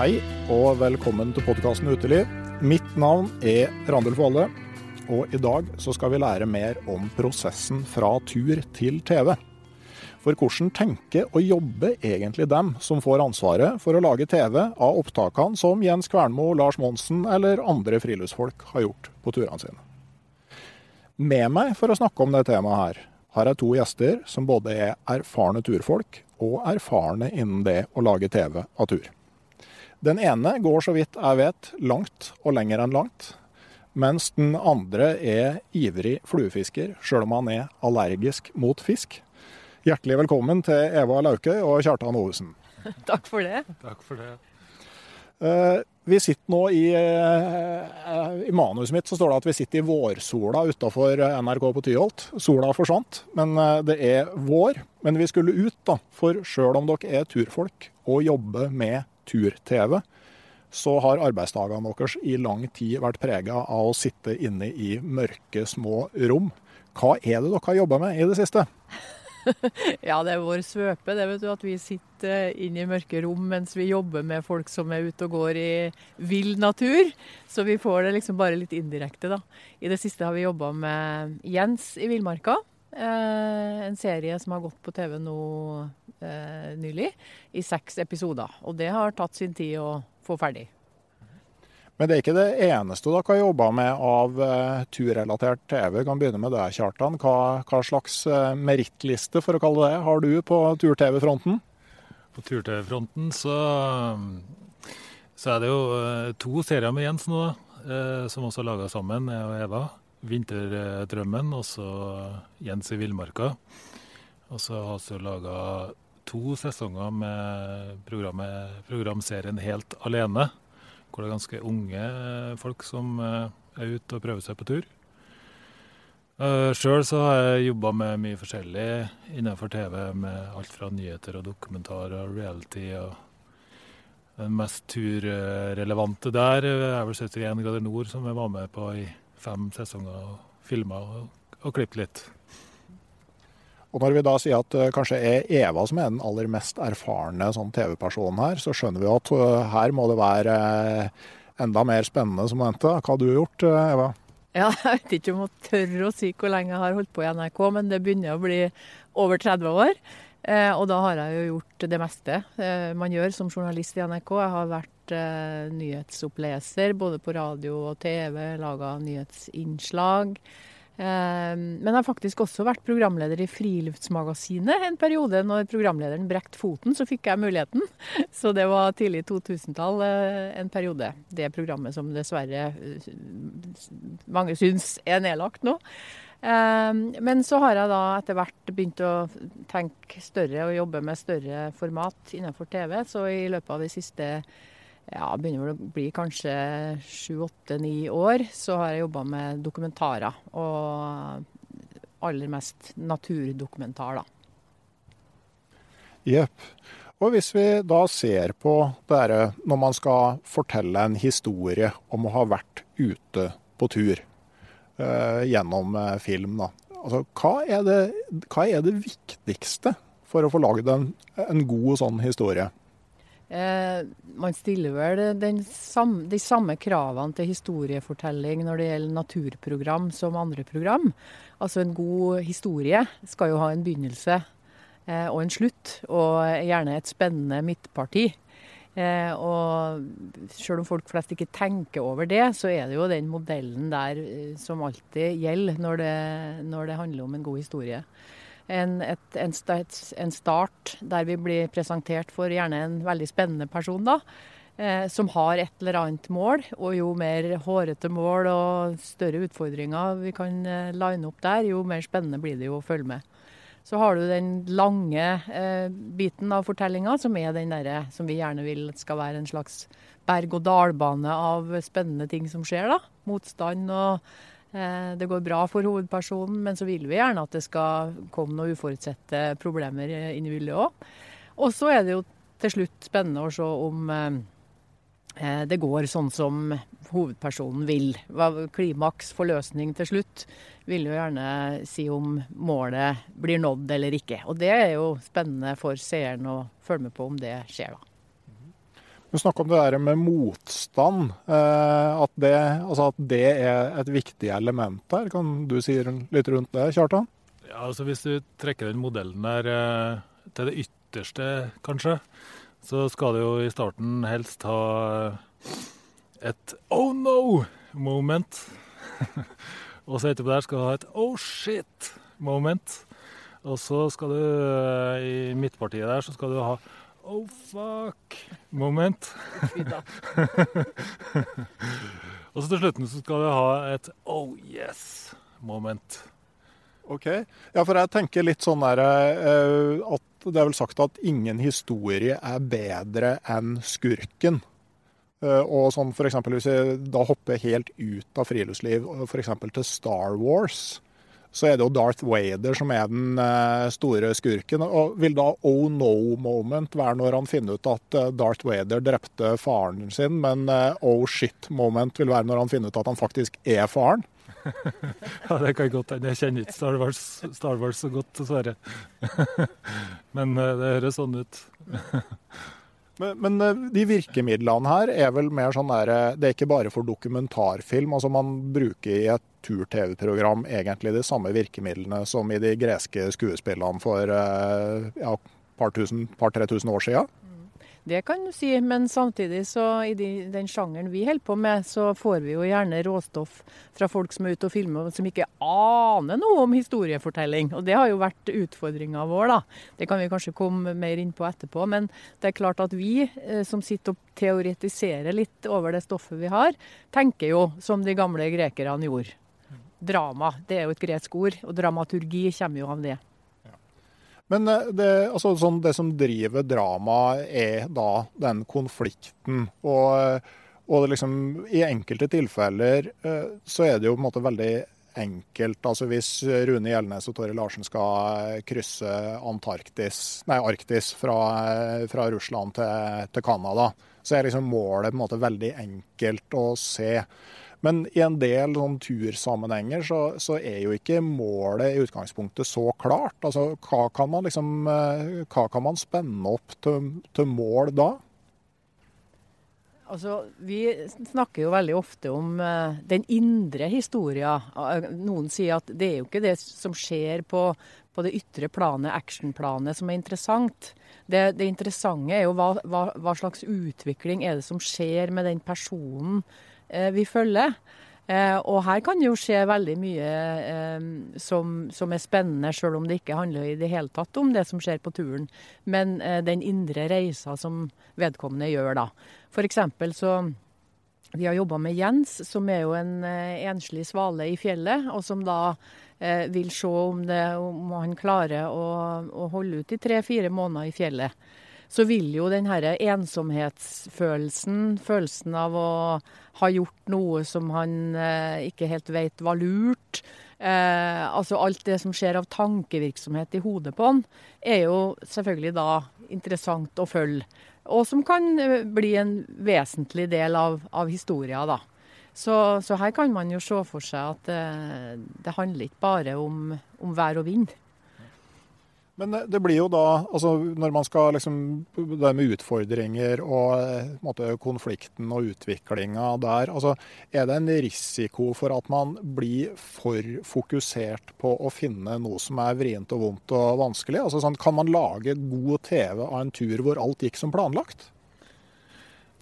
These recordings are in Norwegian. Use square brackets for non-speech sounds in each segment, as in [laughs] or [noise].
Hei og velkommen til podkasten Uteliv. Mitt navn er Randulf Valle, og i dag så skal vi lære mer om prosessen fra tur til TV. For hvordan tenker og jobber egentlig dem som får ansvaret for å lage TV av opptakene som Jens Kvernmo, Lars Monsen eller andre friluftsfolk har gjort på turene sine? Med meg for å snakke om det temaet her, har jeg to gjester som både er erfarne turfolk og erfarne innen det å lage TV av tur. Den ene går så vidt jeg vet langt og lenger enn langt, mens den andre er ivrig fluefisker, sjøl om han er allergisk mot fisk. Hjertelig velkommen til Eva Laukøy og Kjartan Ovesen. [laughs] Takk for det. Takk for det. Eh, Vi sitter nå i, eh, I manuset mitt så står det at vi sitter i vårsola utafor NRK på Tyholt. Sola forsvant, men eh, det er vår. Men vi skulle ut, da. For sjøl om dere er turfolk og jobber med tur-TV, så har arbeidsdagene deres i lang tid vært prega av å sitte inne i mørke, små rom. Hva er det dere har jobba med i det siste? [laughs] Ja, det er vår svøpe, det vet du, at vi sitter inne i mørke rom mens vi jobber med folk som er ute og går i vill natur. Så vi får det liksom bare litt indirekte, da. I det siste har vi jobba med Jens i villmarka. Eh, en serie som har gått på TV nå eh, nylig, i seks episoder. Og det har tatt sin tid å få ferdig. Men det er ikke det eneste dere har jobba med av eh, turrelatert TV. Vi kan begynne med deg, Kjartan. Hva, hva slags eh, merittliste, for å kalle det, har du på tur-TV-fronten? På tur-TV-fronten så, så er det jo eh, to serier med Jens nå, eh, som også er laga sammen, jeg og Eva. 'Vinterdrømmen' og så 'Jens i villmarka'. Og så har vi laga to sesonger med programserien 'Helt alene', hvor det er ganske unge folk som eh, er ute og prøver seg på tur. Uh, Sjøl har jeg jobba med mye forskjellig innenfor TV, med alt fra nyheter og dokumentarer og reality. og Den mest turrelevante der er vel 71 grader nord, som jeg var med på i fem sesonger og filma og, og klippet litt. Og når vi da sier at det kanskje er Eva som er den aller mest erfarne sånn TV-personen her, så skjønner vi at uh, her må det være uh, enda mer spennende som venter. Hva har du gjort, Eva? Ja, [laughs] jeg vet ikke om jeg tør å si hvor lenge jeg har holdt på i NRK, men det begynner å bli over 30 år. Eh, og da har jeg jo gjort det meste eh, man gjør som journalist i NRK. Jeg har vært eh, nyhetsoppleser både på radio og TV, laga nyhetsinnslag. Men jeg har faktisk også vært programleder i Friluftsmagasinet en periode. Når programlederen brekte foten, så fikk jeg muligheten. [laughs] Så det var tidlig 2000-tall en periode. Det programmet som dessverre mange syns er nedlagt nå. Men så har jeg da etter hvert begynt å tenke større og jobbe med større format innenfor TV. Så i løpet av de siste ja, begynner vel å bli kanskje sju, åtte, ni år, så har jeg jobba med dokumentarer. Og aller mest naturdokumentar, da. Jepp. Og hvis vi da ser på det når man skal fortelle en historie om å ha vært ute på tur eh, gjennom uh, film, da. Altså, hva er, det, hva er det viktigste for å få lagd en, en god sånn historie? Eh, man stiller vel sam, de samme kravene til historiefortelling når det gjelder naturprogram som andre program. Altså en god historie skal jo ha en begynnelse eh, og en slutt, og gjerne et spennende midtparti. Eh, og selv om folk flest ikke tenker over det, så er det jo den modellen der eh, som alltid gjelder når det, når det handler om en god historie en, et, en, en, start der vi blir presentert for gjerne en veldig spennende person, da. Eh, som har et eller annet mål. Og jo mer hårete mål og større utfordringer vi kan eh, line opp der, jo mer spennende blir det jo å følge med. Så har du den lange eh, biten av fortellinga, som er den derre som vi gjerne vil skal være en slags berg-og-dal-bane av spennende ting som skjer. da. Motstand og det går bra for hovedpersonen, men så vil vi gjerne at det skal komme noen uforutsette problemer inn i bildet òg. Og så er det jo til slutt spennende å se om eh, det går sånn som hovedpersonen vil. Klimaks, forløsning til slutt, vil jo gjerne si om målet blir nådd eller ikke. Og det er jo spennende for seeren å følge med på om det skjer, da. Du snakker om det der med motstand. Eh, at det, altså at det, er et viktig element der. Kan du si litt rundt det, Kjartan? Ja, altså Hvis du trekker den modellen der eh, til det ytterste, kanskje, så skal du jo i starten helst ha et oh no moment. [laughs] og så etterpå der skal du ha et oh shit moment. Og så skal du eh, i midtpartiet der så skal du ha Oh fuck moment. [laughs] og så til slutten så skal vi ha et oh yes moment. OK. Ja, for jeg tenker litt sånn der uh, at det er vel sagt at ingen historie er bedre enn skurken. Uh, og sånn for eksempel hvis jeg da hopper helt ut av friluftsliv, f.eks. til Star Wars så er det jo Darth Vader som er den eh, store skurken. Og vil da oh no moment være når han finner ut at eh, Darth Vader drepte faren sin, men eh, oh shit moment vil være når han finner ut at han faktisk er faren? [laughs] ja, det kan godt hende. Jeg kjenner ikke Star Wars, Star Wars så godt, dessverre. [laughs] men det høres sånn ut. [laughs] Men, men, de virkemidlene her er vel mer sånn der Det er ikke bare for dokumentarfilm. altså Man bruker i et tur-TV-program egentlig de samme virkemidlene som i de greske skuespillene for et ja, par-tre par, tusen år siden. Det kan du si, men samtidig så i de, den sjangeren vi holder på med, så får vi jo gjerne råstoff fra folk som er ute og filmer som ikke aner noe om historiefortelling. Og det har jo vært utfordringa vår, da. Det kan vi kanskje komme mer inn på etterpå. Men det er klart at vi eh, som sitter og teoretiserer litt over det stoffet vi har, tenker jo som de gamle grekerne gjorde. Drama, det er jo et gresk ord, og dramaturgi kommer jo av det. Men eh, det, altså, sånn, det som driver dramaet, er da den konflikten. Og, og liksom, i enkelte tilfeller eh, så er det jo på en måte veldig enkelt. Altså Hvis Rune Gjelnes og Torre Larsen skal krysse Antarktis, nei, Arktis fra, fra Russland til, til Canada, så er liksom målet på en måte veldig enkelt å se. Men i en del sånn tursammenhenger så, så, er jo ikke målet i utgangspunktet så klart. Altså, hva kan man liksom, eh, hva kan man spenne opp til, til mål da? Altså, Vi snakker jo veldig ofte om uh, den indre historia. Uh, noen sier at det er jo ikke det som skjer på, på det ytre planet, actionplanet, som er interessant. Det, det interessante er jo hva, hva, hva, slags utvikling er det som skjer med den personen Eh, vi følger. Eh, og her kan det jo skje veldig mye eh, som, som, er spennende, sjøl om det ikke handler i det hele tatt om det som skjer på turen, men eh, den indre reisa som vedkommende gjør da. Eksempel så vi har jobba med Jens, som er jo en eh, enslig svale i fjellet, og som da eh, vil se om, det, om han klarer å, å holde ut i tre-fire måneder i fjellet. Så vil jo den her ensomhetsfølelsen, følelsen av å ha gjort noe som han eh, ikke helt vet var lurt, eh, altså alt det som skjer av tankevirksomhet i hodet på han, er jo selvfølgelig da interessant å følge og som kan eh, bli en vesentlig del av, av historia. da. Så, så, her kan man jo se for seg at eh, det handler ikke bare om, om vær og vind. Men eh, det blir jo da, altså når man skal liksom Det med utfordringer og eh, måte, konflikten og utviklinga der, altså er det en risiko for at man blir for fokusert på å finne noe som er vrient og vondt og vanskelig? Altså sånn, Kan man lage god TV av en tur hvor alt gikk som planlagt?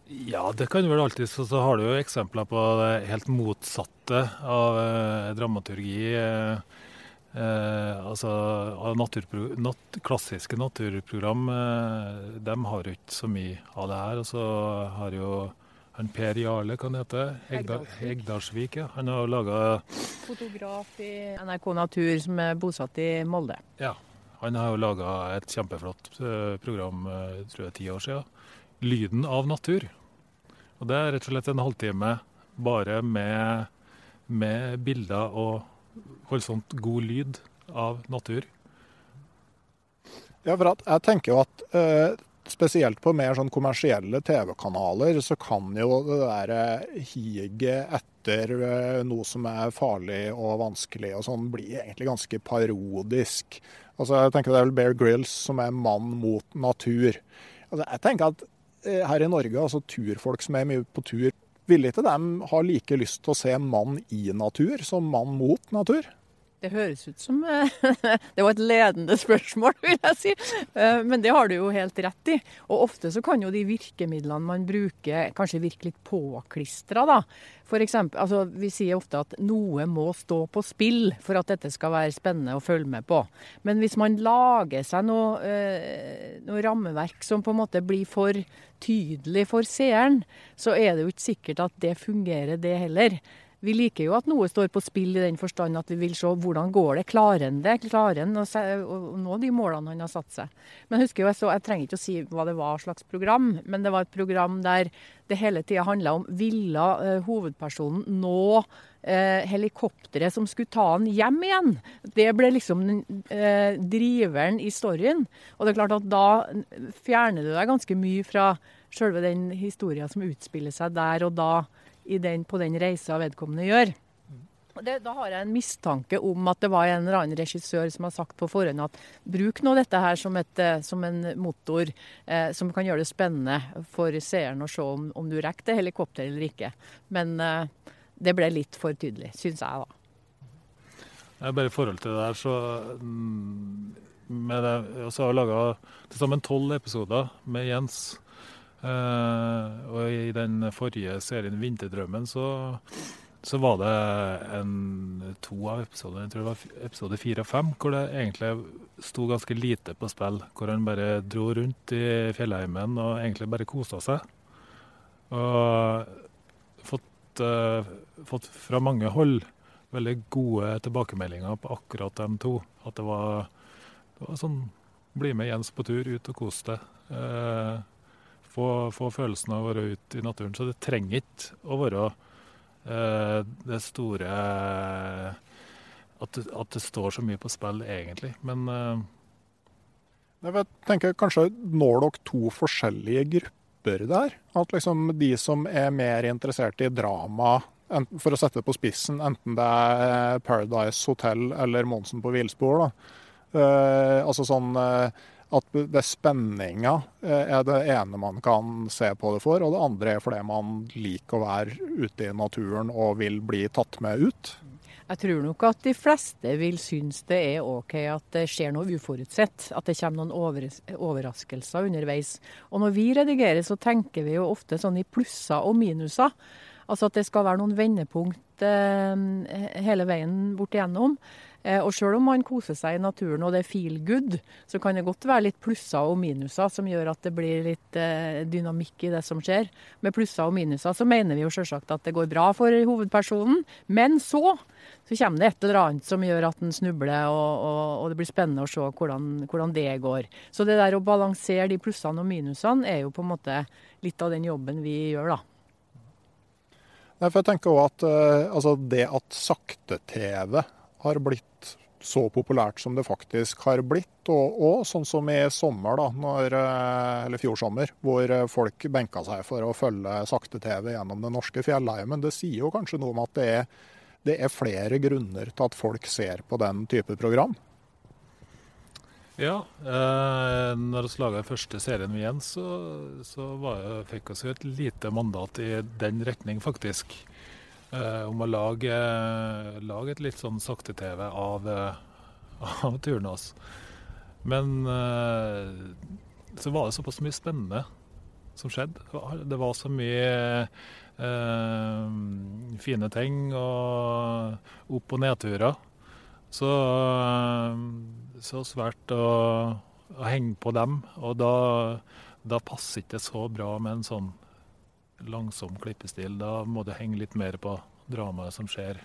Ja, det kan vel alltid. Så, så har du jo eksempler på det helt motsatte av eh, dramaturgi. Eh, Eh, altså, naturpro nat klassiske naturprogram eh, de har jo ikke så mye av det her. Og så har jo han Per Jarle, kan det hete? Hegdalsvik. ja. Han har laga Fotograf i NRK Natur som er bosatt i Molde. Ja. Han har jo laga et kjempeflott eh, program, eh, tror jeg, ti år siden. 'Lyden av natur'. Og det er rett og slett en halvtime bare med, med bilder og voldsomt god lyd av natur. Ja, for jeg tenker jo at eh, spesielt på mer sånn kommersielle TV-kanaler, så kan jo det der eh, higet etter eh, noe som er farlig og vanskelig og sånn, bli egentlig ganske parodisk. Altså, jeg tenker Det er vel Bear Grills som er mann mot natur. Altså, jeg tenker at eh, her i Norge, altså turfolk som er mye på tur, ville ikke de ha like lyst til å se mann i natur som mann mot natur? Det høres ut som eh, [laughs] Det var et ledende spørsmål, [laughs] vil jeg si. Eh, men det har du jo helt rett i. Og ofte så kan jo de virkemidlene man bruker, kanskje virke litt påklistra, da. For eksempel, altså, vi sier ofte at noe må stå på spill for at dette skal være spennende å følge med på. Men hvis man lager seg noe, eh, noe rammeverk som på en måte blir for tydelig for seeren, så er det jo ikke sikkert at det fungerer, det heller. Vi liker jo at noe står på spill i den forstand at vi vil se hvordan går det. Klarer han det? Klarer han å nå de målene han har satt seg? Men husker jo, jeg, jeg trenger ikke å si hva det var slags program, men det var et program der det hele tida handla om ville uh, hovedpersonen nå uh, helikopteret som skulle ta han hjem igjen. Det ble liksom uh, driveren i storyen. Og det er klart at da fjerner du deg ganske mye fra sjølve den historia som utspiller seg der og da den, på den reisa vedkommende gjør. Det, da har jeg en mistanke om at det var en eller annen regissør som har sagt på forhånd at bruk nå dette her som, et, eh, som en motor eh, som kan gjøre det spennende for seeren å se om, om du rekker det helikopteret eller ikke. Men eh, det ble litt for tydelig, syns jeg, da. Jeg bare i forhold til det der, så mm, med det, har jeg laga til sammen tolv episoder med Jens. Uh, og i den forrige serien 'Vinterdrømmen' så, så var det en, to av episodene, jeg tror det var episode fire og fem, hvor det egentlig sto ganske lite på spill. Hvor han bare dro rundt i fjellheimen og egentlig bare kosa seg. Og fått, uh, fått fra mange hold veldig gode tilbakemeldinger på akkurat dem to. At det var, det var sånn Bli med Jens på tur, ut og kos deg. Uh, få, få, følelsen av å være ute i naturen. Så det trenger ikke å være eh, det store at at det, står så mye på spill, egentlig. Men eh, Jeg tenker kanskje når dere to forskjellige grupper der? At liksom de som er mer interessert i drama, for å sette det på spissen, enten det er Paradise Hotel eller Monsen på villspor, da. Eh, altså sånn eh, at det spenninga eh, er det ene man kan se på det for, og det andre er fordi man liker å være ute i naturen og vil bli tatt med ut. Jeg tror nok at de fleste vil synes det er OK at det skjer noe uforutsett. At det kommer noen overraskelser underveis. Og når vi redigerer, så tenker vi jo ofte sånn i plusser og minuser. Altså at det skal være noen vendepunkt eh, hele veien bort igjennom. Eh, og sjøl om man koser seg i naturen og det er feel good, så kan det godt være litt plusser og minuser som gjør at det blir litt eh, dynamikk i det som skjer. Med plusser og minuser så mener vi jo selvsagt at det går bra for hovedpersonen, men så så kommer det et eller annet som gjør at den snubler, og, og, og det blir spennende å se hvordan, hvordan, det går. Så det der å balansere de plussene og minusene er jo på en måte litt av den jobben vi gjør, da. Nei, for jeg tenker også at uh, altså det at sakte-TV har blitt så populært som det faktisk har blitt. Og, og sånn som i sommer, da, når, eh, eller fjor sommer, hvor folk benka seg for å følge sakte-TV gjennom den norske fjellheimen. Det sier jo kanskje noe om at det er, det er flere grunner til at folk ser på den type program. Ja, eh, når vi laga den første serien igjen, så, så var, fikk vi et lite mandat i den retning, faktisk. Eh, om å lage, lage, et litt sånn sakte-TV av, [laughs] av av Turnas. Men eh, så var det såpass mye spennende som skjedde. Det var så mye eh, fine ting og opp- og nedturer. Så, så svært å, å, henge på dem. Og da, da passer ikke så bra med en sånn langsom klippestil. Da må det henge litt mer på dramaet som skjer.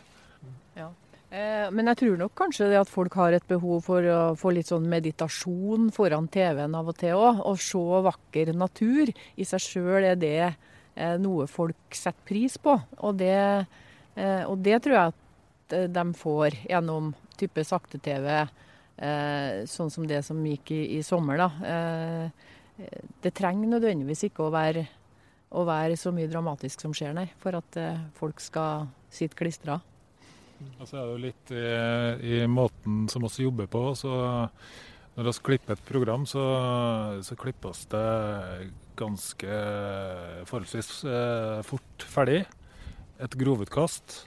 Ja. Eh, men jeg tror nok kanskje det at folk har et behov for å få litt sånn meditasjon foran TV-en av og til òg. Å se vakker natur i seg sjøl er det eh, noe folk setter pris på. Og det, eh, og det tror jeg at de får gjennom type sakte-TV, sånn som det som gikk i, i sommer. da. Det trenger nødvendigvis ikke å være å være så mye dramatisk som skjer, nei. For at eh, folk skal sitte klistra. Og så er det jo litt i, i måten som vi jobber på. så når vi klipper et program, så, så klippes det ganske forholdsvis eh, fort ferdig. Et grovutkast.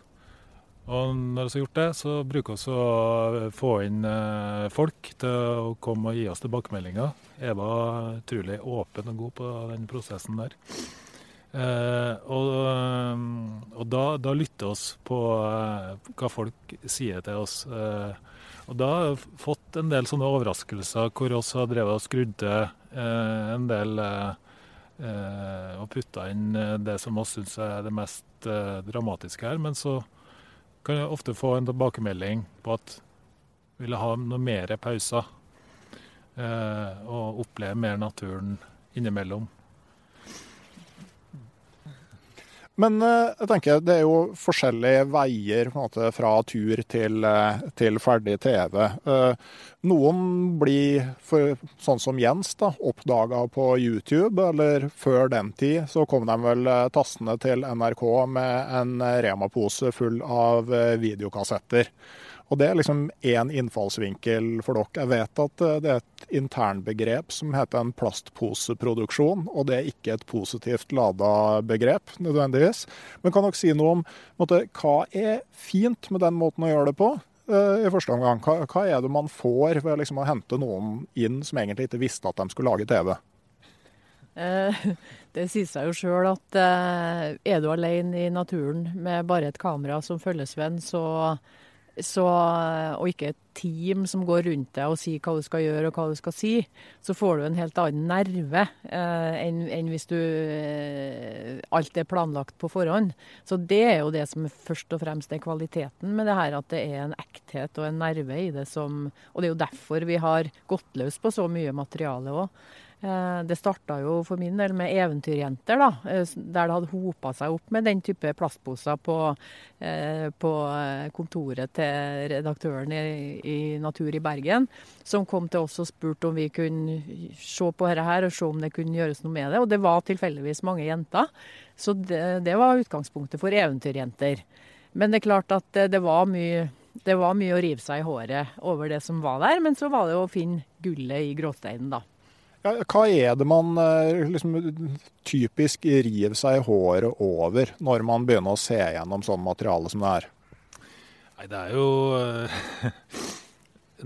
Og når vi har gjort det, så bruker vi å få inn eh, folk til å komme og gi oss tilbakemeldinger. Eva er utrolig åpen og god på den prosessen der. Eh, og, eh, og da, da lytter oss på eh, hva folk sier til oss. Og da har jeg fått en del sånne overraskelser hvor vi har drevet og skrudd til en del og putta inn det som vi syns er det mest dramatiske her. Men så kan jeg ofte få en tilbakemelding på at jeg vil ha noe mer pauser. og oppleve mer naturen innimellom. Men eh, jeg tenker det er jo forskjellige veier måte, fra tur til, eh, til, ferdig TV. Eh, noen blir, for, sånn som Jens, da, oppdaga på YouTube, eller før den tid så kom de vel tassende til NRK med en Rema-pose full av videokassetter. Og Det er liksom én innfallsvinkel for dere. Jeg vet at eh, det er et internbegrep som heter en plastposeproduksjon, og det er ikke et positivt lada begrep nødvendigvis. Men kan dere si noe om måte, hva er fint med den måten å gjøre det på? Uh, i første omgang. Hva, hva, er det man får ved liksom å hente noen inn som egentlig ikke visste at de skulle lage TV? Uh, [laughs] det sier seg jo sjøl at er du alene i naturen med bare et kamera som følgesvenn, så så, og ikke et team som går rundt deg og sier hva du skal gjøre og hva du skal si, så får du en helt annen nerve eh, enn, enn, hvis du eh, alt er planlagt på forhånd. Så det er jo det som først og fremst er kvaliteten med det her, at det er en ekthet og en nerve i det som Og det er jo derfor vi har gått løs på så mye materiale òg. Eh, det starta jo for min del med Eventyrjenter, da, eh, der det hadde hopa seg opp med den type plastposer på, eh, på kontoret til redaktøren i, i, Natur i Bergen, som kom til oss og spurte om vi kunne se på dette her og se om det kunne gjøres noe med det. Og det var tilfeldigvis mange jenter. Så det, det var utgangspunktet for Eventyrjenter. Men det er klart at det, var mye det var mye å rive seg i håret over det som var der, men så var det å finne gullet i gråsteinen, da. Ja, hva er det man eh, liksom, typisk river seg håret over når man begynner å se gjennom sånn materiale som det er? Nei, det er jo eh,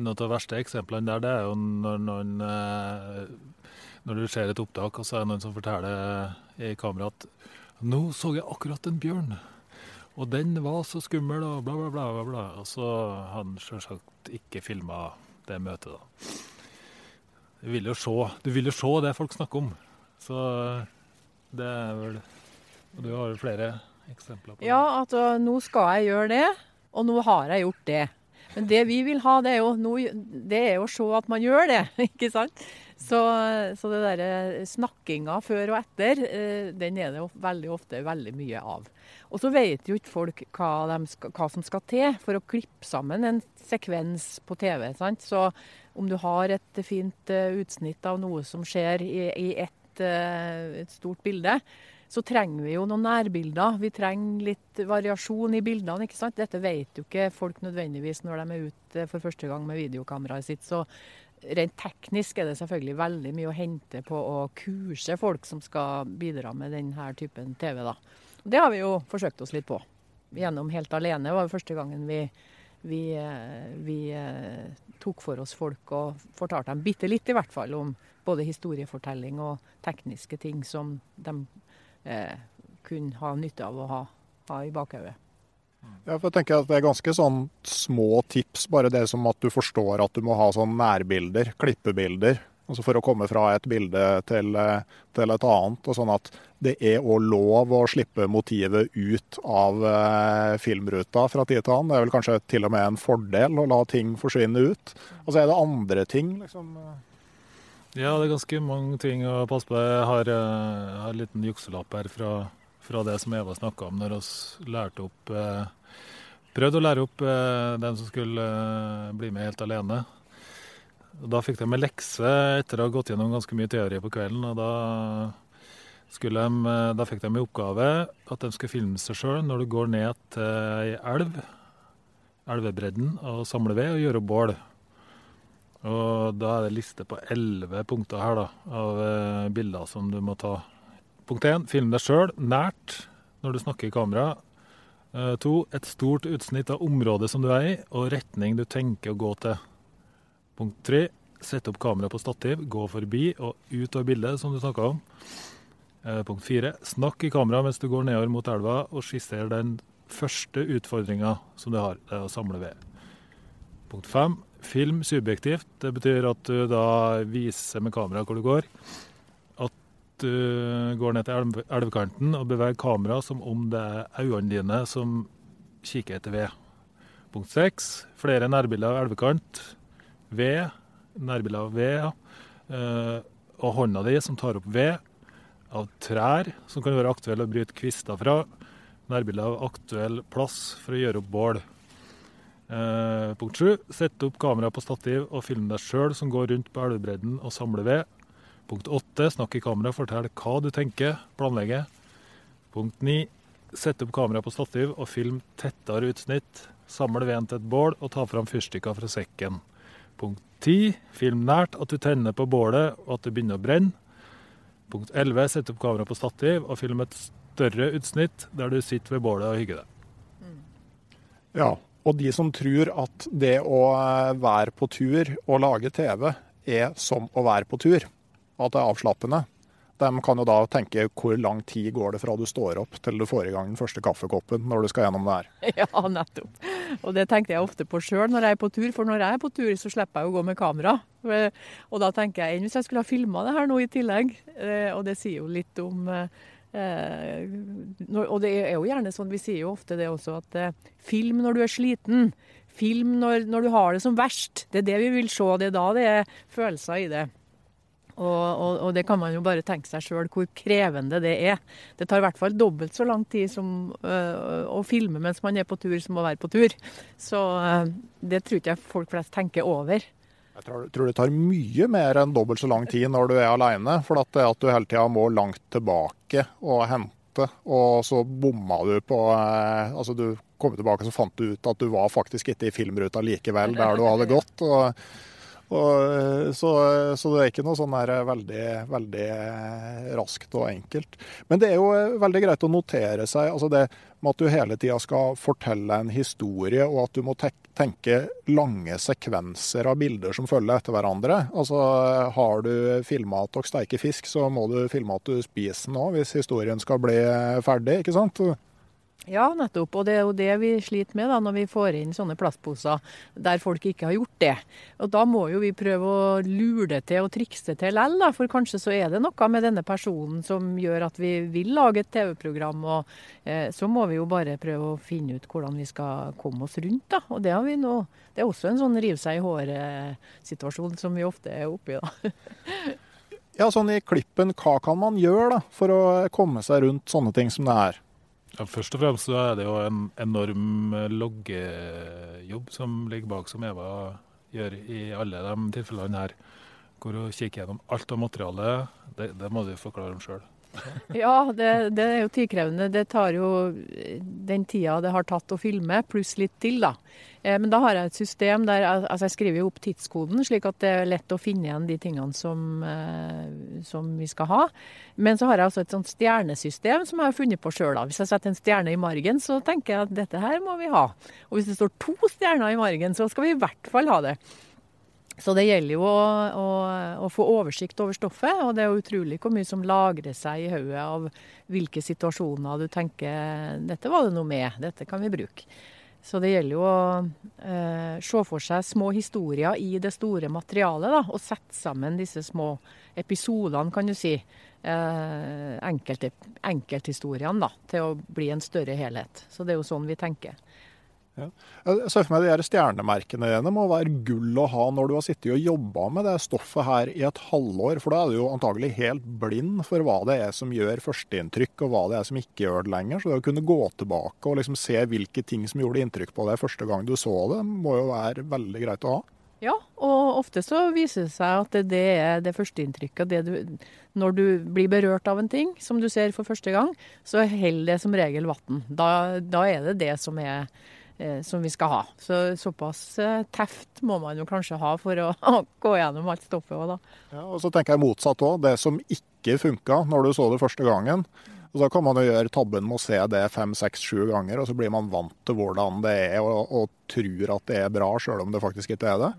Noe av de verste eksemplene der, det er jo når noen eh, Når du ser et opptak, og så er det noen som forteller i kamera at Nå så jeg akkurat en bjørn, og den var så skummel, og bla, bla, bla. bla, bla. Og så han selvsagt ikke filma det møtet, da. Du vil jo se, du vil jo se det folk snakker om. Så det er vel Og du har jo flere eksempler på det. Ja, at uh, nå skal jeg gjøre det, og nå har jeg gjort det. Men det vi vil ha, det er jo, nå, det er jo å se at man gjør det, [laughs] ikke sant? Så, så det derre snakkinga før og etter, eh, den er det jo veldig ofte veldig mye av. Og så vet jo ikke folk hva, skal, hva som skal til for å klippe sammen en sekvens på TV. sant? Så om du har et fint eh, utsnitt av noe som skjer i, i ett eh, et stort bilde, så trenger vi jo noen nærbilder. Vi trenger litt variasjon i bildene. ikke sant? Dette vet jo ikke folk nødvendigvis når de er ute for første gang med videokameraet sitt. Så rent teknisk er det selvfølgelig veldig mye å hente på å kurse folk som skal bidra med denne typen TV. da. Det har vi jo forsøkt oss litt på. Gjennom Helt alene var jo første gangen vi, vi, eh, vi eh, tok for oss folk og fortalte dem bitte litt, i hvert fall, om både historiefortelling og tekniske ting som de eh, kunne ha nytte av å ha, ha i bakhodet. Ja, for jeg tenker at Det er ganske sånn små tips, bare det som at du forstår at du må ha sånn nærbilder, klippebilder. Altså For å komme fra et bilde til, til et annet. og sånn at Det er òg lov å slippe motivet ut av eh, filmruta fra tid til annen. Det er vel kanskje til og med en fordel å la ting forsvinne ut. Og så er det andre ting. liksom... Ja, det er ganske mange ting å passe på. Jeg har, eh, jeg har en liten jukselapp her fra, fra det som Eva snakka om når vi lærte opp eh, Prøvde å lære opp den som skulle bli med helt alene. Da fikk de en lekse etter å ha gått gjennom ganske mye teori på kvelden. og Da, de, eh, da fikk de i oppgave at de skulle filme seg sjøl når du går ned til elv, elvebredden, og samler ved og gjør opp bål. Og da er det liste på elleve punkter her da, av eh, bilder som du må ta. Punkt én, film deg sjøl nært når du snakker i kamera. Eh, to, et stort utsnitt av området som du er i, og retning du tenker å gå til. Punkt tre, sett opp kamera på stativ, gå forbi og ut av bildet, som du snakka om. Eh, punkt fire, snakk i kamera mens du går nedover mot elva, og skisser den første utfordringa som du har, det er å samle ved. Punkt fem, film subjektivt. Det betyr at du da viser med kamera hvor du går. At du går ned til elv elvekanten og beveger kameraet som om det er øynene dine som kikker etter ved. Punkt seks, flere nærbilder av elvekant. Ved, nærbilder av ved. Eh, og hånda di som tar opp ved. Av trær som kan være aktuelle å bryte kvister fra. Nærbilder av aktuell plass for å gjøre opp bål. Eh, punkt 7. Sett opp kamera på stativ og film deg sjøl som går rundt på elvebredden og samler ved. Punkt 8. Snakk i kamera, fortell hva du tenker, planlegger. Punkt 9. Sett opp kamera på stativ og film tettere utsnitt. Samle veden til et bål og ta fram fyrstikker fra sekken. Punkt 10. Film nært at du tenner på bålet og at det begynner å brenne. Punkt 11. Sett opp kamera på stativ og film et større utsnitt der du sitter ved bålet og hygger deg. Ja, og de som tror at det å eh, være på tur og lage TV er som å være på tur, at det er avslappende, de kan jo da tenke hvor lang tid går det fra du står opp til du får i gang den første kaffekoppen når du skal gjennom det her. [laughs] Ja, nettopp. Og det tenkte jeg ofte på sjøl når jeg er på tur, for når jeg er på tur, så slipper jeg å gå med kamera. Og da tenker jeg enn hvis jeg skulle ha filma det her nå i tillegg. Eh, Og det sier jo litt om eh, og det er jo gjerne sånn, vi sier jo ofte det også, at eh, film når du er sliten. Film når, når, du har det som verst. Det er det vi vil se. Det er da det er følelser i det. Og, og, og det kan man jo bare tenke seg sjøl hvor krevende det er. Det tar i hvert fall dobbelt så lang tid som øh, å filme mens man er på tur, som å være på tur. Så øh, det tror ikke jeg folk flest tenker over. Jeg tror, tror det tar mye mer enn dobbelt så lang tid når du er alene. For at at du hele tida må langt tilbake og hente, og så bomma du på øh, Altså du kom tilbake så fant du ut at du var faktisk ikke i filmruta likevel der du hadde gått. Og, Og, så, så, det er ikke noe sånn der veldig, veldig raskt og enkelt. Men det er jo veldig greit å notere seg altså det med at du hele tida skal fortelle en historie, og at du må tenke lange sekvenser av bilder som følger etter hverandre. Altså, Har du filma at dere steiker fisk, så må du filme at du spiser den òg, hvis historien skal bli ferdig. ikke sant? Ja, nettopp. Og det er jo det vi sliter med da, når vi får inn sånne plastposer der folk ikke har gjort det. Og da må jo vi prøve å lure det til og trikse til likevel. For kanskje så er det noe med denne personen som gjør at vi vil lage et TV-program. Og eh, så må vi jo bare prøve å finne ut hvordan vi skal komme oss rundt, da. Og det har vi nå. Det er også en sånn rive seg i håret-situasjon som vi ofte er oppi, da. [laughs] ja, sånn i klippen, hva kan man gjøre da, for å komme seg rundt sånne ting som det er? Ja, først og fremst så er det jo en enorm loggejobb som ligger bak, som Eva gjør i alle de tilfellene her. Går og kikker gjennom alt av materialet. Det, det må du forklare om sjøl. Ja, det, det, er jo tidkrevende. Det tar jo den tida det har tatt å filme, pluss litt til, da. Eh, men da har jeg et system der altså jeg skriver opp tidskoden, slik at det er lett å finne igjen de tingene som, eh, som vi skal ha. Men så har jeg også et sånt stjernesystem som jeg har funnet på sjøl. Hvis jeg setter en stjerne i margen, så tenker jeg at dette her må vi ha. Og hvis det står to stjerner i margen, så skal vi i hvert fall ha det. Så det gjelder jo å, å, å, få oversikt over stoffet, og det er jo utrolig hvor mye som lagrer seg i hodet av hvilke situasjoner du tenker dette var det noe med, dette kan vi bruke. Så det gjelder jo å eh, se for seg små historier i det store materialet, da, og sette sammen disse små episodene, kan du si. Eh, enkelte, enkelthistoriene da, til å bli en større helhet. Så det er jo sånn vi tenker. Jeg ser for meg de stjernemerkene dine må være gull å ha når du har sittet og jobba med det stoffet her i et halvår. For da er du jo antagelig helt blind for hva det er som gjør førsteinntrykk, og hva det er som ikke gjør det lenger. Så det å kunne gå tilbake og liksom se hvilke ting som gjorde inntrykk på deg første gang du så det, må jo være veldig greit å ha. Ja, og ofte så viser det seg at det er det førsteinntrykket. Når du blir berørt av en ting som du ser for første gang, så holder det som regel vann. Da, da er det det som er som vi skal ha. Så Såpass eh, teft må man jo kanskje ha for å [laughs] gå gjennom alt stoffet òg, da. Ja, og så tenker jeg motsatt òg. Det som ikke funka når du så det første gangen. Og Så kan man jo gjøre tabben med å se det fem, seks, sju ganger, og så blir man vant til hvordan det er, og, og tror at det er bra, sjøl om det faktisk ikke er det.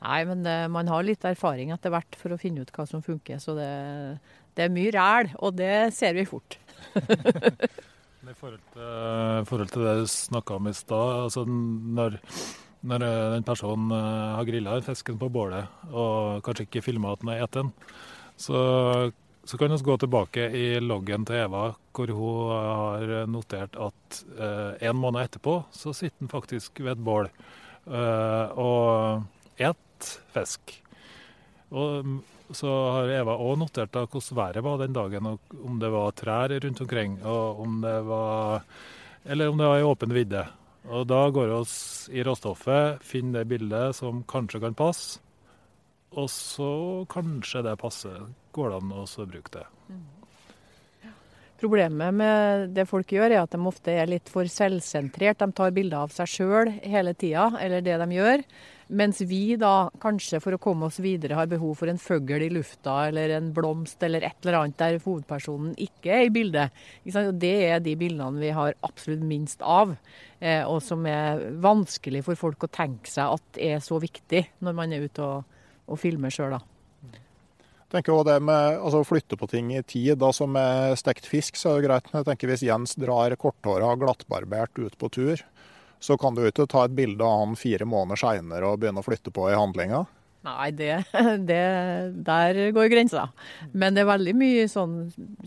Nei, men det, man har litt erfaring etter hvert for å finne ut hva som funker. Så det, det er mye ræl, og det ser vi fort. [laughs] I forhold til, forhold til det du snakka om i stad, altså når, når, den personen eh, har grilla fisken på bålet og kanskje ikke filma at den er eten, så, så, kan vi gå tilbake i loggen til Eva, hvor hun har notert at eh, en måned etterpå så sitter den faktisk ved et bål eh, og et fisk. Og så har Eva òg notert da hvordan været var den dagen, og om det var trær rundt omkring, og om det var Eller om det var i åpen vidde. Og da går vi i råstoffet, finner det bildet som kanskje kan passe, og så kanskje det passer. Går det an å bruke det. Problemet med det folk gjør, er at de ofte er litt for selvsentrert. De tar bilder av seg sjøl hele tida, eller det de gjør. Mens vi da kanskje for å komme oss videre har behov for en fugl i lufta eller en blomst eller et eller annet der hovedpersonen ikke er i bildet. Det er de bildene vi har absolutt minst av, eh, og som er vanskelig for folk å tenke seg at er så viktig når man er ute og, og filmer sjøl. Jeg tenker også det med altså, å flytte på ting i tid. da Som stekt fisk så er det greit. Men jeg tenker hvis Jens drar korthåra glattbarbert ut på tur, så kan du ikke ta et bilde av han fire måneder seinere og begynne å flytte på i handlinga. Nei, det, [laughs] det, der går grensa. Men det er veldig mye sånn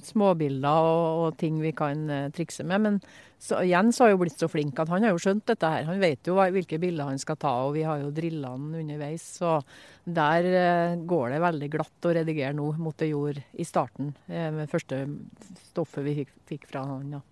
småbilder og, og ting vi kan uh, trikse med. Men så, Jens har jo blitt så flink at han har jo skjønt dette her. Han vet jo hvilke bilder han skal ta, og vi har jo drilla han underveis. Så der uh, går det veldig glatt å redigere nå mot det gjorde i starten, uh, med første stoffet vi fikk, fikk fra han. Ja.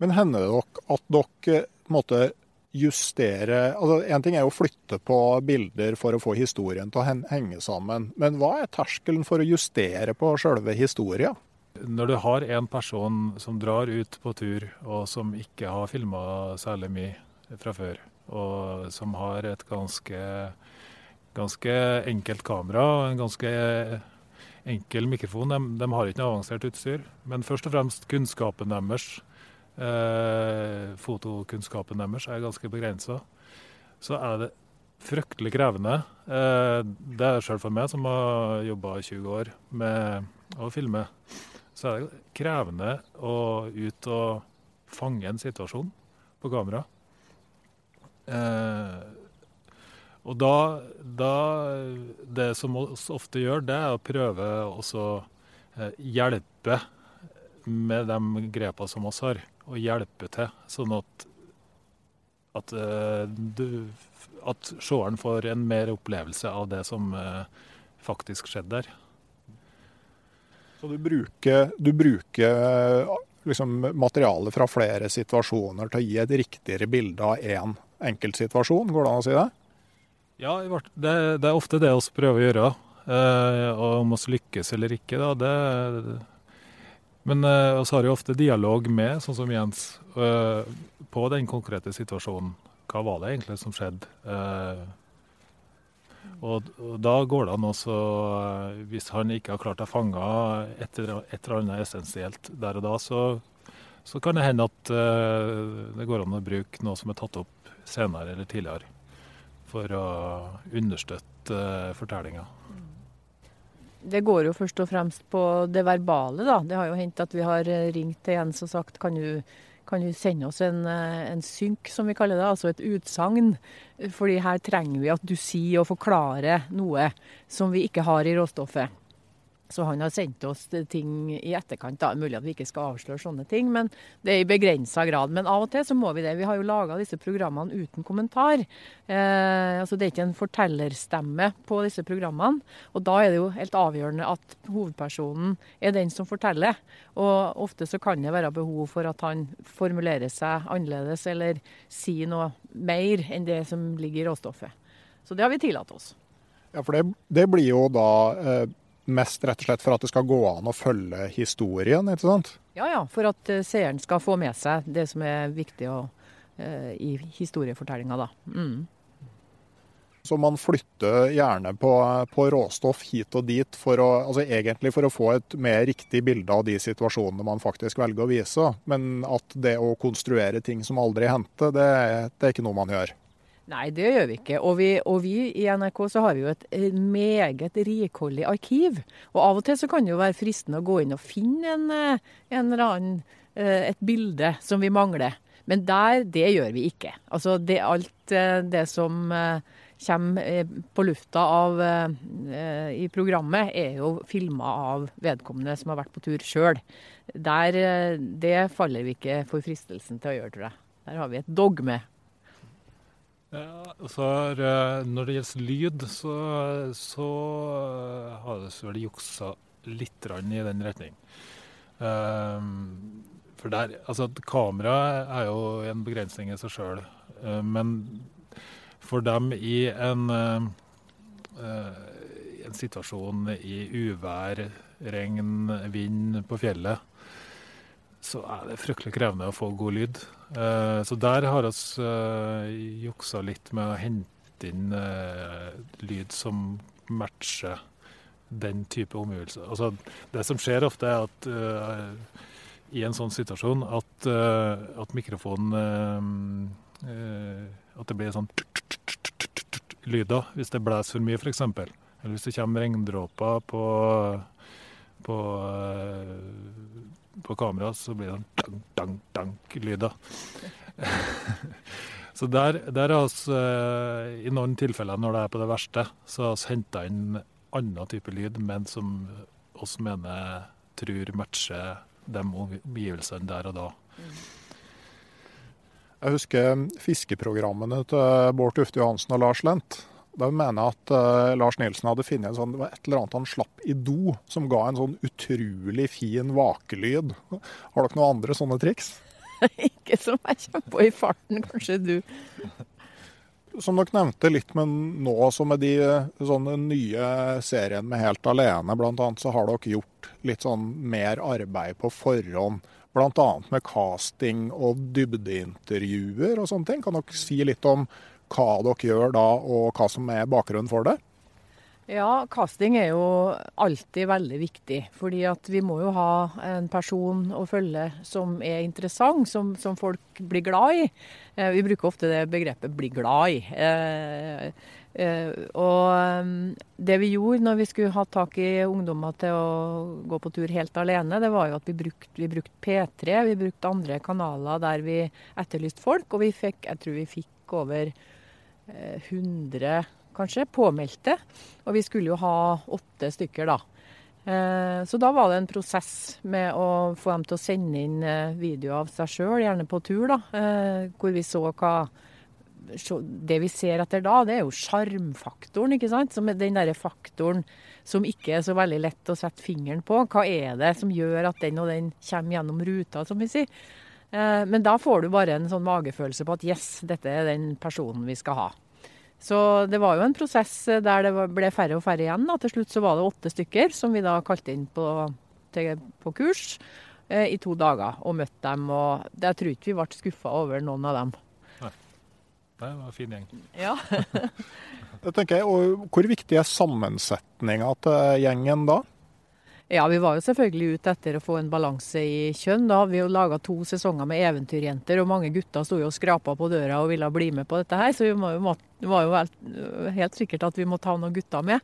Men hender det at dere måte justere altså En ting er å flytte på bilder for å få historien til å henge sammen, men hva er terskelen for å justere på selve historien? Når du har en person som drar ut på tur, og som ikke har filma særlig mye fra før, og som har et ganske ganske enkelt kamera og en ganske enkel mikrofon. De, de, har ikke noe avansert utstyr. Men først og fremst kunnskapen deres, fotokunnskapen deres, er ganske begrensa. Så er det fryktelig krevende. Eh, det er sjøl for meg, som har jobba i 20 år med å filme, så er det krevende å ut og fange en situasjon på kamera. Eh, og da, da, Det som vi ofte gjør, det er å prøve å eh, hjelpe med de grepene som vi har. Og hjelpe til, sånn at, at, eh, du, at seeren får en mer opplevelse av det som eh, faktisk skjedde der. Så du bruker, du bruker liksom, materiale fra flere situasjoner til å gi et riktigere bilde av én en enkeltsituasjon, går det an å si det? Ja, det, det er ofte det vi prøver å gjøre. Eh, og om vi lykkes eller ikke, da, det Men eh, har jo ofte dialog med, sånn som Jens, uh, på den konkrete situasjonen. Hva var det egentlig som skjedde? Uh, og, og, da går det an også, uh, hvis han ikke har klart å fange et, eller annet essensielt der og da, så, så kan det hende at uh, det går an å bruke noe som er tatt opp senere eller tidligere for å understøtte uh, fortellinga. Det går jo først og fremst på det verbale, da. Det har jo hendt at vi har eh, ringt til Jens og sagt kan du, kan du sende oss en, eh, en, synk, som vi kaller det, altså et utsagn. Fordi her trenger vi at du sier og forklarer noe som vi ikke har i råstoffet. Så han har sendt oss ting i etterkant. da, Mulig at vi ikke skal avsløre sånne ting, men det er i begrensa grad. Men av og til så må vi det. Vi har jo laga disse programmene uten kommentar. Eh, altså Det er ikke en fortellerstemme på disse programmene. Og da er det jo helt avgjørende at hovedpersonen er den som forteller. Og ofte så kan det være behov for at han formulerer seg annerledes eller sier noe mer enn det som ligger i råstoffet. Så det har vi tillatt oss. Ja, for det, det blir jo da eh mest rett og slett for at det skal gå an å følge historien, ikke sant? Ja, ja. For at uh, seeren skal få med seg det som er viktig å, eh, i historiefortellinga, da. Mm. Så man flytter gjerne på, på, råstoff hit og dit, for å, altså egentlig for å få et mer riktig bilde av de situasjonene man faktisk velger å vise. Men at det å konstruere ting som aldri hendte, det, det er ikke noe man gjør. Nei, det gjør vi ikke. Og vi, og vi, i NRK så har vi jo et meget rikholdig arkiv. Og av og til så kan det jo være fristende å gå inn og finne en, eh, en annen, eh, et bilde som vi mangler. Men der, det gjør vi ikke. Altså det, alt eh, det som kommer på lufta av, i programmet, er jo filma av vedkommende som har vært på tur sjøl. Det faller vi ikke for fristelsen til å gjøre, tror jeg. Der har vi et dogme for, eh, når det gjelder lyd, så, så eh, har det vel juksa litt i den retning. Um, for der, altså Kamera er jo en begrensning i seg sjøl. Uh, men for dem i en, uh, en situasjon i uvær, regn, vind på fjellet, så er det fryktelig krevende å få god lyd. Uh, så der har vi uh, juksa litt med å hente inn uh, lyd som matcher den type omgivelser. Altså, det som skjer ofte, er at i en sånn situasjon at, at mikrofonen At det blir sånn lyder hvis det blåser for mye, f.eks. Eller hvis det kommer regndråper på, på på kamera, så blir det sånn dank-dank-lyder. [laughs] så der, der har vi eh, i noen tilfeller, når det er på det verste, så har vi henta inn annen type lyd, men som oss mener tror matcher de omgivelsene der og da. Jeg husker fiskeprogrammene til Bård Tufte Johansen og Lars Lent. Da mener jeg at uh, Lars Nilsen hadde funnet en sånn, det var et eller annet han slapp i do, som ga en sånn utrolig fin vakelyd. Har dere noen andre sånne triks? [laughs] Ikke som jeg kommer på i farten, kanskje du. Som dere nevnte litt men nå, så med de sånne nye seriene med Helt alene, bl.a., så har dere gjort litt sånn mer arbeid på forhånd. Bl.a. med casting og dybdeintervjuer og sånne ting. Kan dere si litt om hva dere gjør da, og hva som er bakgrunnen for det? Ja, casting er jo alltid veldig viktig. Fordi at vi må jo ha en person å følge som er interessant, som, som folk blir glad i. Eh, vi bruker ofte det begrepet 'bli glad i'. Eh, eh, og um, det vi gjorde når vi skulle ha tak i ungdommer til å gå på tur helt alene, det var jo at vi brukte, vi brukte P3, vi brukte andre kanaler der vi etterlyste folk. Og vi fikk, jeg tror vi fikk over 100 kanskje, påmeldte. Og vi skulle jo ha åtte stykker, da. Eh, så da var det en prosess med å få dem til å sende inn videoer av seg sjøl, gjerne på tur, da. Eh, hvor vi så hva Det vi ser etter da, det er jo sjarmfaktoren, ikke sant. Som den derre faktoren som ikke er så veldig lett å sette fingeren på. Hva er det som gjør at den og den kommer gjennom ruta, som vi sier. Men da får du bare en sånn magefølelse på at yes, dette er den personen vi skal ha. Så det var jo en prosess der det ble færre og færre igjen. Da. Til slutt så var det åtte stykker som vi da kalte inn på, til, på kurs eh, i to dager og møtte dem. Og jeg tror ikke vi ble skuffa over noen av dem. Nei. Det var en fin gjeng. Ja. [laughs] [laughs] det tenker jeg, og Hvor viktig er sammensetninga til gjengen da? Ja, vi var jo selvfølgelig ute etter å få en balanse i kjønn. Da vi laga to sesonger med eventyrjenter, og mange gutter sto jo og skrapa på døra og ville bli med på dette her. Så vi må jo det var jo helt sikkert at vi måtte ha noen gutter med.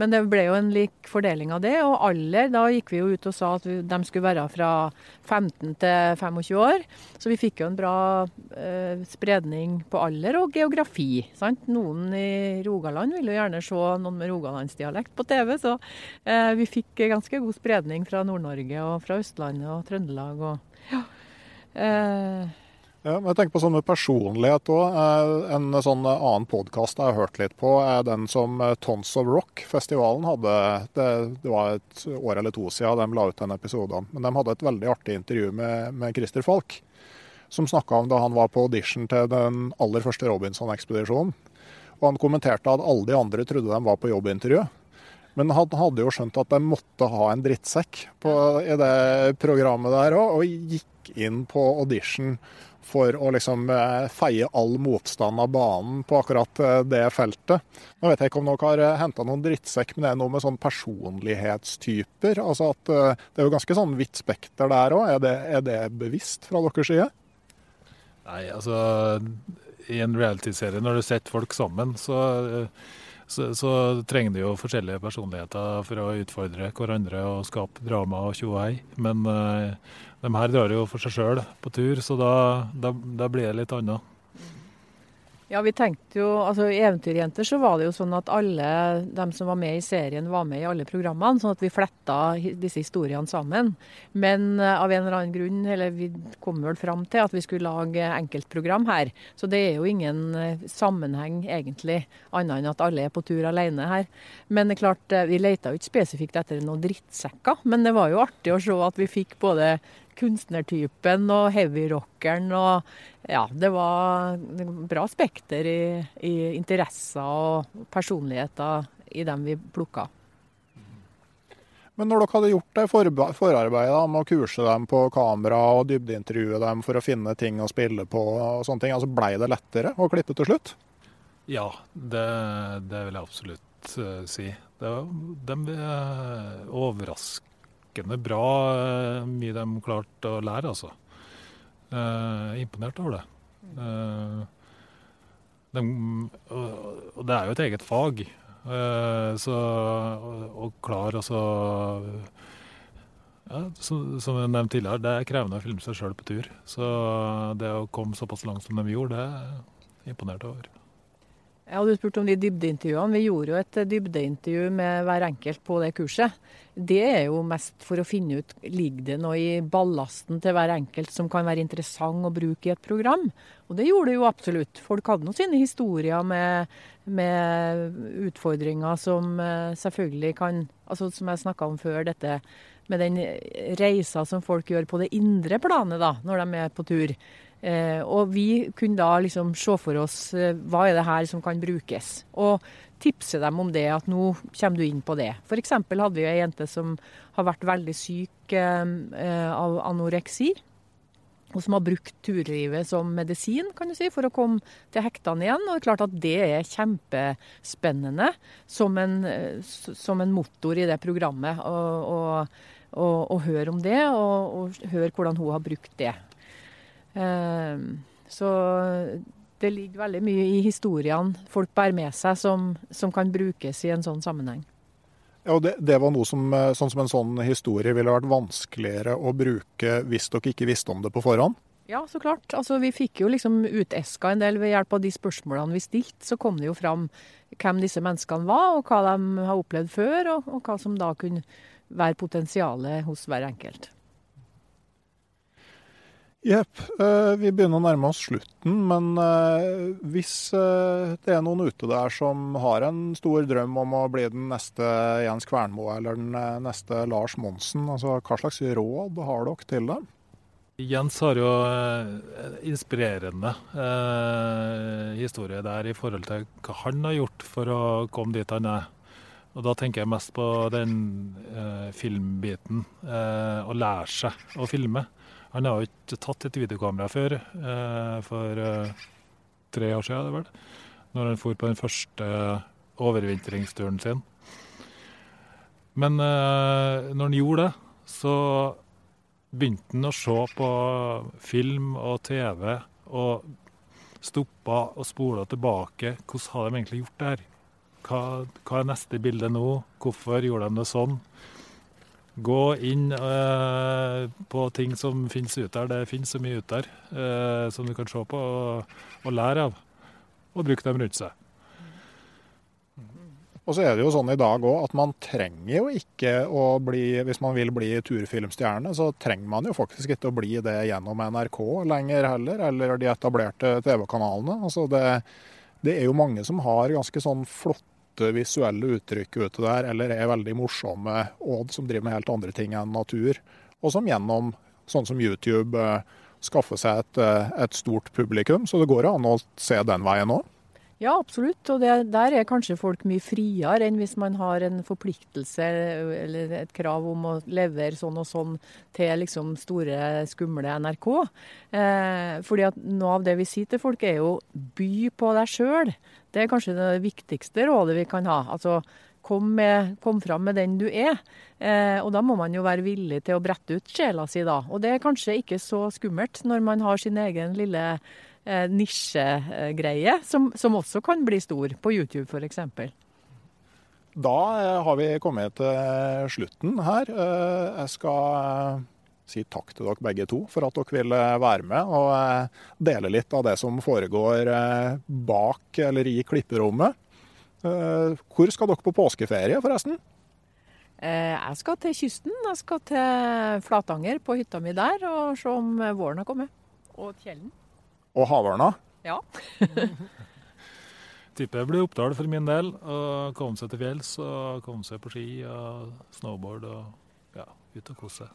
Men det ble jo en lik fordeling av det. Og alder, da gikk vi jo ut og sa at de skulle være fra 15 til 25 år. Så vi fikk jo en bra eh, spredning på alder og geografi. Sant? Noen i Rogaland ville jo gjerne se noen med rogalandsdialekt på TV, så eh, vi fikk ganske god spredning fra Nord-Norge og fra Østlandet og Trøndelag. og ja. Eh, ja, men jeg tenker på sånn med personlighet òg. Eh, en sånn annen podkast jeg har hørt litt på, er den som eh, Tons of Rock-festivalen hadde. Det, det, var et år eller to siden de la ut den episoden. Men de hadde et veldig artig intervju med, med Christer Falk. Som snakka om da han var på audition til den aller første Robinson-ekspedisjonen. Og han kommenterte at alle de andre trodde de var på jobbintervju. Men han hadde jo skjønt at de måtte ha en drittsekk på, i det programmet der òg, og gikk inn på audition for å liksom eh, feie all motstand av banen på akkurat eh, det feltet. Nå vet jeg ikke om dere har eh, henta noen drittsekk, men det er noe med sånn personlighetstyper. Altså at Det er jo ganske sånn vidt spekter der òg. Er, er, det bevisst fra deres side? Nei, altså I en realityserie, når du setter folk sammen, så, så, så trenger de jo forskjellige personligheter for å utfordre hverandre og skape drama og tjohei. Men de her drar jo for seg sjøl på tur, så da, da, da blir det litt annet. Ja, vi tenkte jo, altså I 'Eventyrjenter' så var det jo sånn at alle de som var med i serien, var med i alle programmene. Sånn at vi fletta disse historiene sammen. Men uh, av en eller annen grunn, eller vi kom vel fram til at vi skulle lage enkeltprogram her. Så det er jo ingen uh, sammenheng egentlig, annet enn at alle er på tur alene her. Men det er klart, uh, vi leita jo ikke spesifikt etter noen drittsekker. Men det var jo artig å se at vi fikk både kunstnertypen og heavyrockeren og Ja, det var bra spekter i, i interesser og personligheter i dem vi plukka. Men når dere hadde gjort det forarbeidet med å kurse dem på kamera og dybdeintervjue dem for å finne ting å spille på, og sånne ting, altså blei det lettere å klippe til slutt? Ja, det, det vil jeg absolutt uh, si. Det, de er overraskende bra uh, mye de klarte å lære, altså. Eh, imponert over det. Eh, de, og, det er jo et eget fag. Eh, så å klare altså ja, som jeg nevnte tidligere, det er krevende å filme seg sjøl på tur. Så det å komme såpass langt som de gjorde, det er jeg imponert over. Ja, Du spurte om de dybdeintervjuene. Vi gjorde jo et dybdeintervju med hver enkelt på det kurset. Det er jo mest for å finne ut ligger det noe i ballasten til hver enkelt som kan være interessant å bruke i et program. Og det gjorde det jo absolutt. Folk hadde nå sine historier med, med, utfordringer som eh, selvfølgelig kan altså Som jeg snakka om før, dette med den reisa som folk gjør på det indre planet da, når de er på tur. Eh, og vi kunne da liksom se for oss eh, hva er det her som kan brukes. Og tipse dem om det, at nå kommer du inn på det. F.eks. hadde vi ei jente som har vært veldig syk eh, av anoreksi. og som har brukt turlivet som medisin kan du si, for å komme til hektene igjen. Og det er klart at det er kjempespennende som en, som en motor i det programmet. Å høre om det, og, og, høre hvordan hun har brukt det. Eh, så det ligger veldig mye i historiene folk bærer med seg som, som kan brukes i en sånn sammenheng. Ja, og det, det, var noe som, eh, sånn som en sånn historie ville vært vanskeligere å bruke hvis dere ikke visste om det på forhånd? Ja, så klart. Altså, vi fikk jo liksom uteska en del ved hjelp av de spørsmålene vi stilte. Så kom det jo fram hvem disse menneskene var, og hva de har opplevd før, og, og hva som da kunne være potensialet hos hver enkelt. Jepp. Eh, vi begynner å nærme oss slutten, men eh, hvis eh, det er noen ute der som har en stor drøm om å bli den neste Jens Kvernmo eller den neste Lars Monsen, altså hva slags råd har dere til dem? Jens har jo inspirerende eh, historie der i forhold til hva han har gjort for å komme dit han er. Og Da tenker jeg mest på den filmbiten. Å lære seg å filme. Han har jo ikke tatt et videokamera før, eh, for eh, tre år siden, det vel, når han for på den første overvintringsturen sin. Men eh, når han gjorde det, så begynte han å se på film og TV og stoppa og spola tilbake. Hvordan har de egentlig gjort det her? Hva, hva er neste bilde nå? Hvorfor gjorde de det sånn? Gå inn eh, på ting som finnes ute der. Det finnes så mye ute der eh, som du kan se på og, og lære av. Og bruke dem rundt seg. Og så er det jo sånn i dag òg at man trenger jo ikke å bli Hvis man vil bli turfilmstjerne, så trenger man jo faktisk ikke å bli det gjennom NRK lenger heller, eller de etablerte TV-kanalene. Altså det, det er jo mange som har ganske sånn flott flotte visuelle uttrykk ute der, eller er veldig morsomme Odd som driver med helt andre ting enn natur. Og som gjennom sånn som YouTube eh, skaffer seg et, eh, et stort publikum. Så det går an å se den veien òg. Ja, absolutt. Og det, der er kanskje folk mye friere enn hvis man har en forpliktelse eller et krav om å levere sånn og sånn til liksom store, skumle NRK. Eh, fordi at noe av det vi sier til folk er jo by på deg sjøl. Det er kanskje det viktigste rådet vi kan ha. Altså kom, med, kom fram med den du er. Eh, og da må man jo være villig til å brette ut sjela si da. Og det er kanskje ikke så skummelt når man har sin egen lille eh, nisjegreie, som, som, også kan bli stor, på YouTube f.eks. Da eh, har vi kommet til slutten her. Eh, jeg skal eh, si takk til dere begge to for at dere ville være med og dele litt av det som foregår bak eller i klipperommet. Hvor skal dere på påskeferie, forresten? Jeg skal til kysten. Jeg skal til Flatanger, på hytta mi der, og se om våren har kommet. Og Kjellen. Og havørna? Ja. [laughs] Tipper det blir Oppdal for min del. Å komme seg til fjells og komme seg på ski og snowboard og ja, ut og kose seg.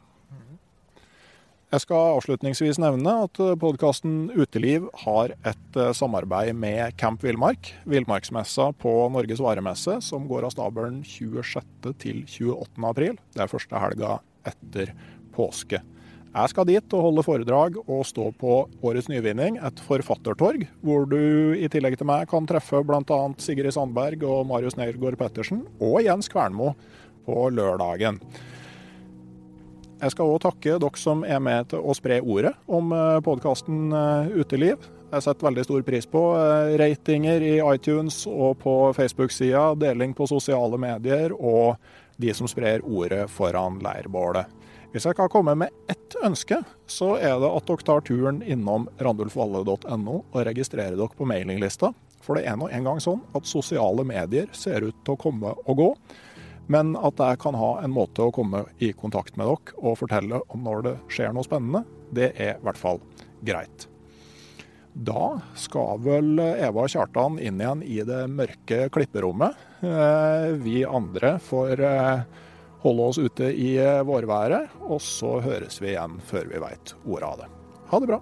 Jeg skal avslutningsvis nevne at podkasten Uteliv har et eh, samarbeid med Camp Villmark. Villmarksmessa på Norges varemesse, som går av stabelen 26. til 28. april. Det er første helga etter påske. Jeg skal dit og holde foredrag og stå på årets nyvinning, et forfattertorg, hvor du i tillegg til meg kan treffe bl.a. Sigrid Sandberg og Marius Nergård Pettersen, og Jens Kvernmo på lørdagen. Jeg skal òg takke dere som er med til å spre ordet om eh, podkasten eh, Uteliv. Jeg setter veldig stor pris på eh, ratinger i iTunes og på Facebook-sida, deling på sosiale medier og de som sprer ordet foran leirbålet. Hvis jeg kan komme med ett ønske, så er det at dere tar turen innom randulfvalle.no og registrerer dere på mailinglista. For det er nå engang sånn at sosiale medier ser ut til å komme og gå. Men at jeg kan ha en måte å komme i kontakt med dere og fortelle om når det skjer noe spennende, det er i hvert fall greit. Da skal vel Eva og Kjartan inn igjen i det mørke klipperommet. Eh, vi andre får eh, holde oss ute i eh, vårværet, og så høres vi igjen før vi veit ordet av det. Ha det bra.